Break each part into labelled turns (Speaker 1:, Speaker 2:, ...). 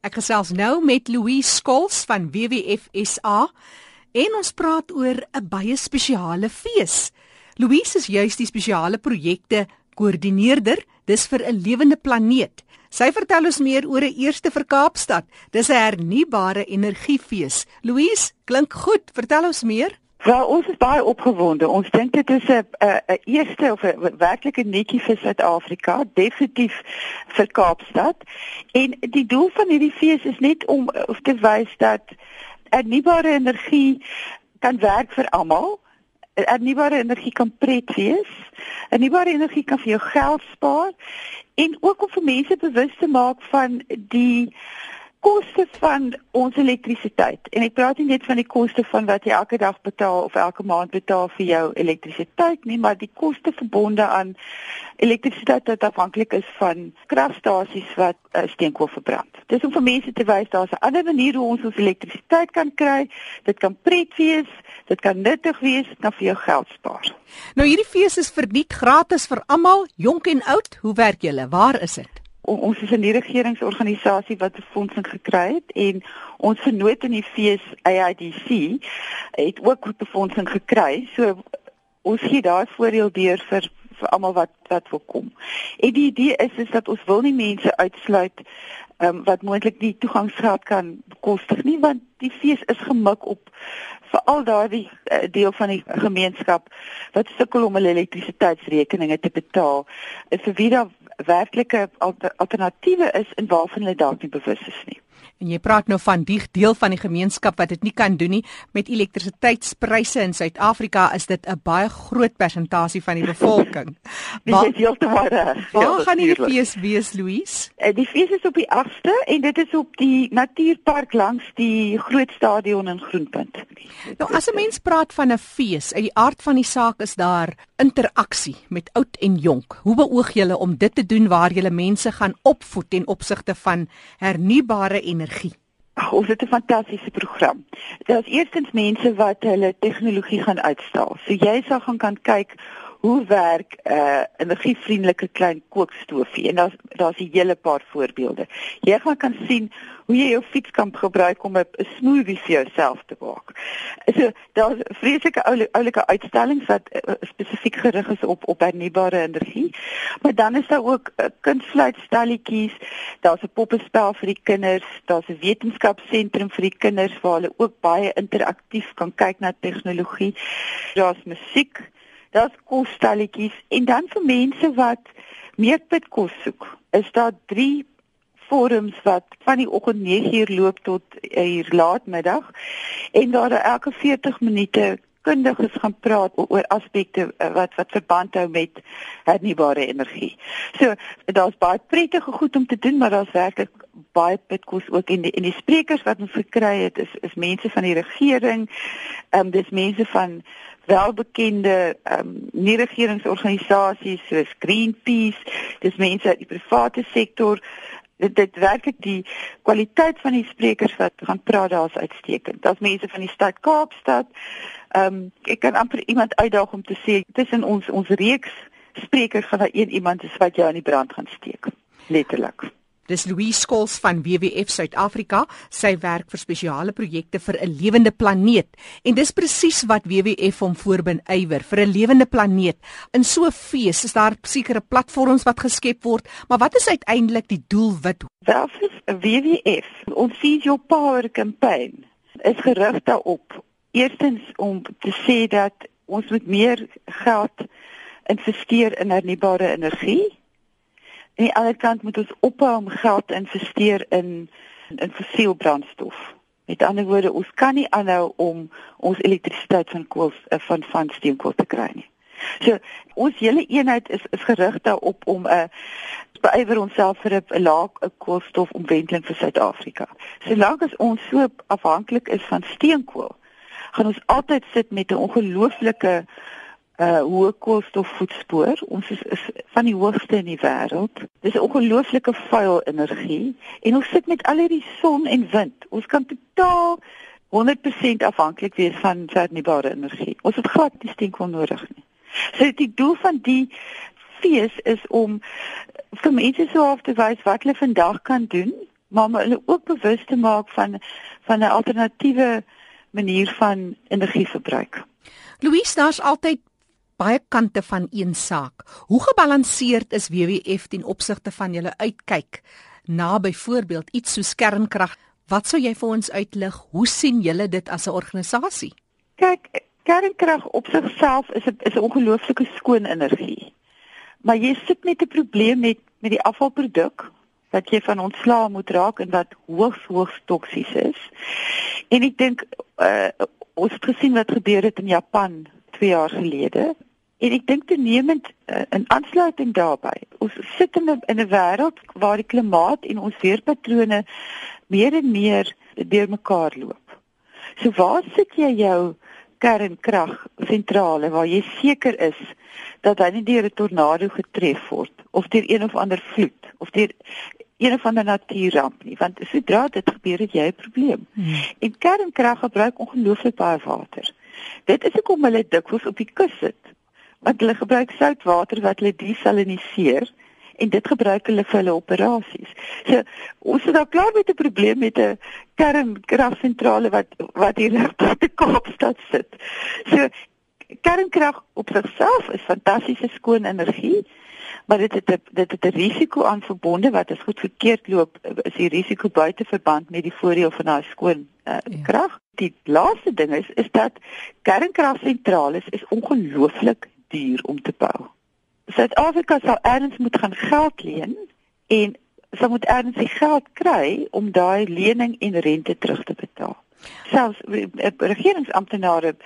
Speaker 1: Ek gesels nou met Louise Skols van WWF SA en ons praat oor 'n baie spesiale fees. Louise is juis die spesiale projekte koördineerder, dis vir 'n lewende planeet. Sy vertel ons meer oor 'n eerste vir Kaapstad. Dis 'n hernubare energiefees. Louise, klink goed. Vertel ons meer.
Speaker 2: Wel, ons is baie opgewonde. Ons dink dit is 'n 'n eerste of 'n werklike netjie vir Suid-Afrika, definitief vir Kaapstad. En die doel van hierdie fees is net om te wys dat hernubare energie kan werk vir almal. Hernubare energie kan pret wees. Hernubare energie kan vir jou geld spaar en ook om vir mense bewus te maak van die koste van ons elektrisiteit. En ek praat nie net van die koste van wat jy elke dag betaal of elke maand betaal vir jou elektrisiteit nie, maar die koste verbonde aan elektrisiteit wat afhanklik is van kragstasies wat uh, steenkool verbrand. Dis om vir mense te wys daar's 'n ander manier hoe ons ons elektrisiteit kan kry. Dit kan pret wees, dit kan nuttig wees, dit kan vir jou geld spaar.
Speaker 1: Nou hierdie fees is verniet gratis vir almal, jonk en oud. Hoe werk julle? Waar is dit?
Speaker 2: Ons is 'n regeringsorganisasie wat befondsing gekry het en ons vernoot in die fees AIDC het ook befondsing gekry. So ons gee daar voordeel deur vir vir almal wat wat wil kom. En die idee is is dat ons wil nie mense uitsluit um, wat moontlik nie toegangsgeld kan bekostig nie want die fees is gemik op veral daardie uh, deel van die gemeenskap wat sukkel om hulle elektrisiteitsrekeninge te betaal. Vir wie daar werklike alternatiewe is en waarvan hulle dalk nie bewus is nie.
Speaker 1: En jy praat nou van die deel van die gemeenskap wat dit nie kan doen nie met elektrisiteitspryse in Suid-Afrika is dit 'n baie groot persentasie van die bevolking.
Speaker 2: Dit is heeltemal reg.
Speaker 1: Waar gaan die fees wees, Louise?
Speaker 2: Eh, die fees is op die 8ste en dit is op die natuurpark langs die groot stadion in Groenpunt.
Speaker 1: Nou as 'n mens praat van 'n fees, uit die aard van die saak is daar interaksie met oud en jonk. Hoe beoog julle om dit te doen waar julle mense gaan opvoed ten opsigte van hernubare energie?
Speaker 2: Ag, ons het 'n fantastiese program. Daar's eerstens mense wat hulle tegnologie gaan uitstal. So jy sal gaan kan kyk hoe werk 'n uh, energievriendelike klein kookstoofie en daar's daar's 'n hele paar voorbeelde. Jy gaan kan sien hoe jy jou fiets kan gebruik om 'n smoothie vir jouself te maak. So daar's vreeslike oulike uitstallings wat uh, spesifiek gerig is op op hernubare energie. Maar dan is daar ook uh, kunsfluitstalletjies, daar's 'n poppespel vir die kinders, daar's 'n wetenskapsentrum vir die kinders waar hulle ook baie interaktief kan kyk na tegnologie. Daar's musiek daar's kosstalletjies en dan vir mense wat meer pitkos soek. Is daar 3 forums wat van die oggend 9uur loop tot hier laatmiddag en daar elke 40 minute kundiges gaan praat oor aspekte uh, wat wat verband hou met hernubare energie. So daar's baie prettige goed om te doen, maar daar's werklik baie pitkos ook en die en die sprekers wat ons gekry het is is mense van die regering. Ehm um, dis mense van welbekende ehm um, nie-regeringsorganisasies soos Greenpeace, dis mense uit die private sektor. Dit dit werklik die kwaliteit van die sprekers wat gaan praat daar's uitstekend. Daar's mense van die stad Kaapstad. Ehm um, ek kan amper iemand uitdaag om te sê tussen ons ons reeks sprekers gaan daar een iemand is wat jou aan die brand gaan steek. Letterlik.
Speaker 1: Dis Louise Skols van WWF Suid-Afrika. Sy werk vir spesiale projekte vir 'n lewende planeet en dis presies wat WWF hom voorbind ywer vir 'n lewende planeet. In so 'n fees is daar sekere platforms wat geskep word, maar wat is uiteindelik die doelwit?
Speaker 2: Wel vir WWF, ons Seize Your Power campaign is gerig daarop. Eerstens om te sê dat ons moet meer geld investeer in hernubare energie Aan die ander kant moet ons ophou om geld te investeer in in fossiel brandstof. Met ander woorde, ons kan nie aanhou om ons elektrisiteit van kool eh, van van steenkool te kry nie. So ons hele eenheid is is gerig daarop om 'n uh, beywer onsself vir 'n lae koolstofomwenteling vir Suid-Afrika. Solank as ons so afhanklik is van steenkool, gaan ons altyd sit met 'n ongelooflike uh hoë koolstofvoetspoor. Ons is, is van die hoogste in die wêreld. Dis 'n ongelooflike vuil energie en ons sit met al hierdie son en wind. Ons kan totaal 100% afhanklik wees van hernubare energie. Ons het glad nie steenkool nodig nie. So die doel van die fees is om vir mense so af te wys wat hulle vandag kan doen maar om hulle ook bewus te maak van van 'n alternatiewe manier van energieverbruik.
Speaker 1: Louise, daar's altyd baie kante van een saak. Hoe gebalanseerd is WWF ten opsigte van julle uitkyk na byvoorbeeld iets soos kernkrag? Wat sou jy vir ons uitlig? Hoe sien julle dit as 'n organisasie?
Speaker 2: Kyk, kernkrag op sigself is 'n is 'n ongelooflike skoon energie. Maar jy sit met 'n probleem met met die afvalproduk wat jy van ontslaa moet raak en wat hoogs hoogs toksies is. En ek dink uh, ons het gesien wat gebeur het in Japan 2 jaar gelede En ek dink toenemend uh, in aansluiting daarbey, ons sit in 'n in 'n wêreld waar die klimaat en ons weerpatrone meer en meer deurmekaar loop. So waar sit jy jou kernkragsentrale waar jy seker is dat hy nie deur 'n tornado getref word of deur een of ander vloed of deur een of ander natuurramp nie, want sodra dit gebeur het jy 'n probleem. Hmm. En kernkrag gebruik ongelooflik baie water. Dit is hoekom hulle dikwels op die kus sit want hulle gebruik soutwater wat hulle desaliniseer en dit gebruik hulle vir hulle operasies. So ons het daar klaar met 'n probleem met 'n kernkragsentrale wat wat hier reg by die Kaapstad sit. So kernkrag op sigself is fantastiese skoon energie, maar dit het 'n dit het 'n risiko aan verbonde wat as goed verkeerd loop, is die risiko buite verband met die voordeel van daai skoon uh, ja. krag. Die laaste ding is is dat kernkragsentrale is ongelooflik duur om te bou. Suid-Afrika sal erns moet gaan geld leen en sal moet erns die geld kry om daai lening en rente terug te betaal. Selfs eh, regeringsamptenare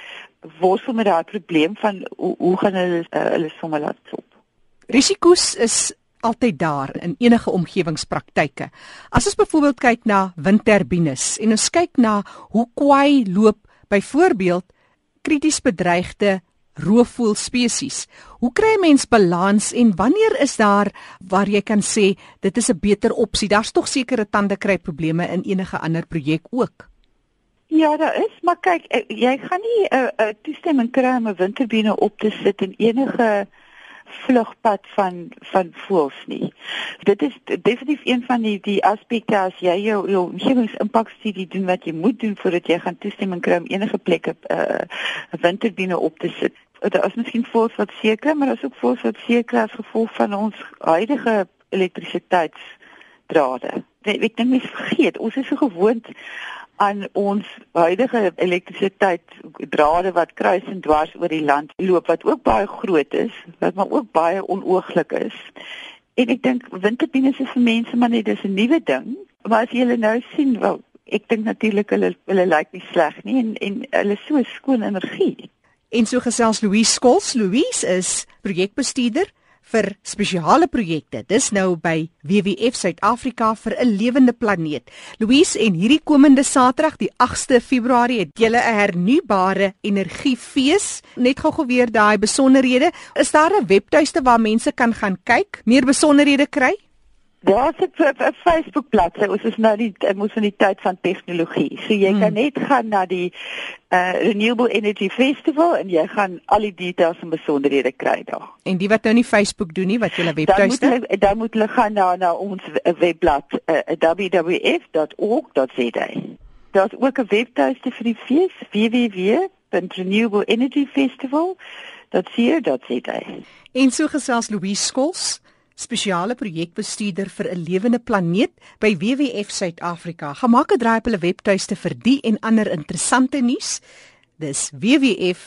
Speaker 2: worstel met daai probleem van hoe, hoe gaan hulle uh, hulle somme laat stop.
Speaker 1: Risiko's is altyd daar in enige omgewingspraktyke. As ons byvoorbeeld kyk na windturbines en ons kyk na hoe kwai loop byvoorbeeld krities bedreigde roofvoël spesies. Hoe kry 'n mens balans en wanneer is daar waar jy kan sê dit is 'n beter opsie? Daar's tog sekere tandekry probleme in enige ander projek ook.
Speaker 2: Ja, daar is, maar kyk, eh, jy gaan nie 'n uh, uh, toestemming kry om 'n windturbine op te sit in enige vlugpad van van voëls nie. Dit is definitief een van die die aspekte as jy jou jou omgewingsimpakstudie doen wat jy moet doen voordat jy gaan toestemming kry om enige plek 'n uh, windturbine op te sit daar is miskien voors wat seker, maar daar is ook voors wat seker as gevolg van ons huidige elektrisiteitsdrade. Ek dink mens vergeet, ons is so gewoond aan ons huidige elektrisiteitsdrade wat kruis en dwars oor die land loop wat ook baie groot is, wat maar ook baie onooglik is. En ek dink windturbines is vir mense maar net dis 'n nuwe ding, maar as jy hulle nou sien, wel, ek dink natuurlik hulle hulle lyk nie sleg nie en en hulle so skoon energie.
Speaker 1: En so gesels Louise Skols. Louise is projekbestuurder vir spesiale projekte. Dis nou by WWF Suid-Afrika vir 'n lewende planeet. Louise, en hierdie komende Saterdag, die 8ste Februarie, het julle 'n hernubare energiefees. Net gou-gou weer daai besonderhede. Is daar 'n webtuiste waar mense kan gaan kyk, meer besonderhede kry?
Speaker 2: Daar's 'n Facebook bladsy. Ons is nou nie ons in die tyd van tegnologie. So jy hmm. kan net gaan na die uh, Renewable Energy Festival en jy gaan al die details en besonderhede kry daar.
Speaker 1: En die wat nou nie Facebook doen nie, wat julle webtuiste?
Speaker 2: Dan moet hulle dan moet hulle gaan na na ons webblad uh, www.org.za. Daar's ook 'n webtuiste vir die fees www.renewableenergyfestival.co.za.
Speaker 1: En so gesels Louise Skols spesiale projekbestuurder vir 'n lewende planeet by WWF Suid-Afrika. Gemaak 'n draai op hulle webtuiste vir die en ander interessante nuus. Dis wwf.sa.org.za.